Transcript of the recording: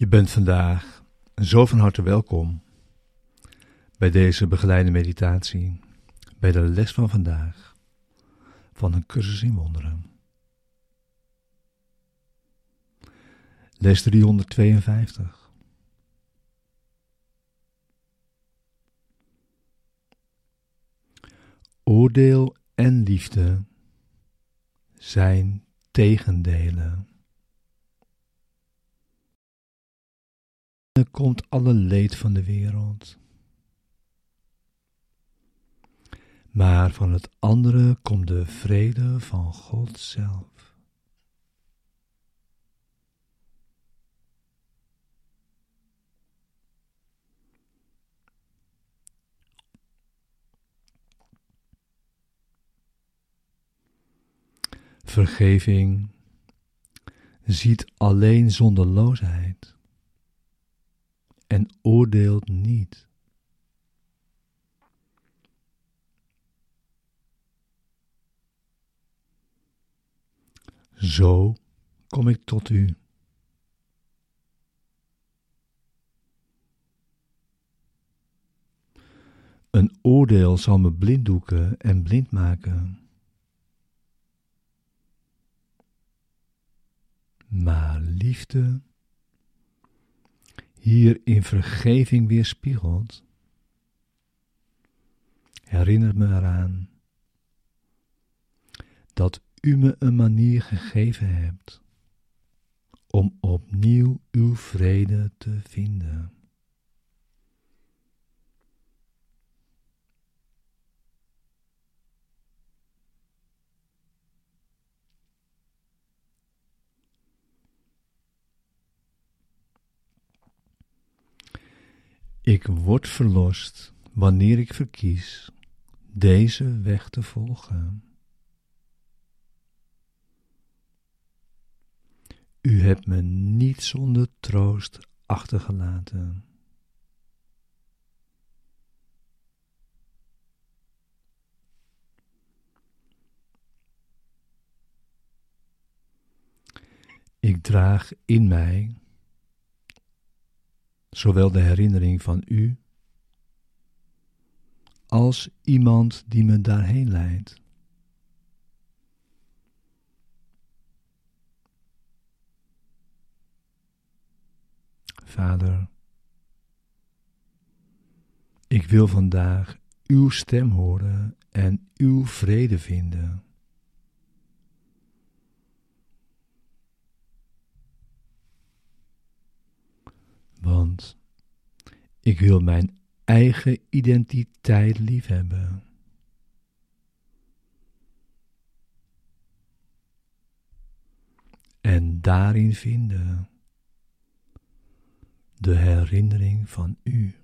Je bent vandaag zo van harte welkom bij deze begeleide meditatie, bij de les van vandaag van een cursus in wonderen. Les 352. Oordeel en liefde zijn tegendelen. Komt alle leed van de wereld. Maar van het andere komt de vrede van God zelf. Vergeving ziet alleen zonderloosheid en oordeelt niet. Zo kom ik tot u. Een oordeel zal me blinddoeken en blind maken. Maar liefde hier in vergeving weerspiegelt, herinner me eraan dat u me een manier gegeven hebt om opnieuw uw vrede te vinden. Ik word verlost wanneer ik verkies deze weg te volgen. U hebt me niet zonder troost achtergelaten. Ik draag in mij zowel de herinnering van u als iemand die me daarheen leidt. Vader, ik wil vandaag uw stem horen en uw vrede vinden. Ik wil mijn eigen identiteit liefhebben. En daarin vinden de herinnering van u.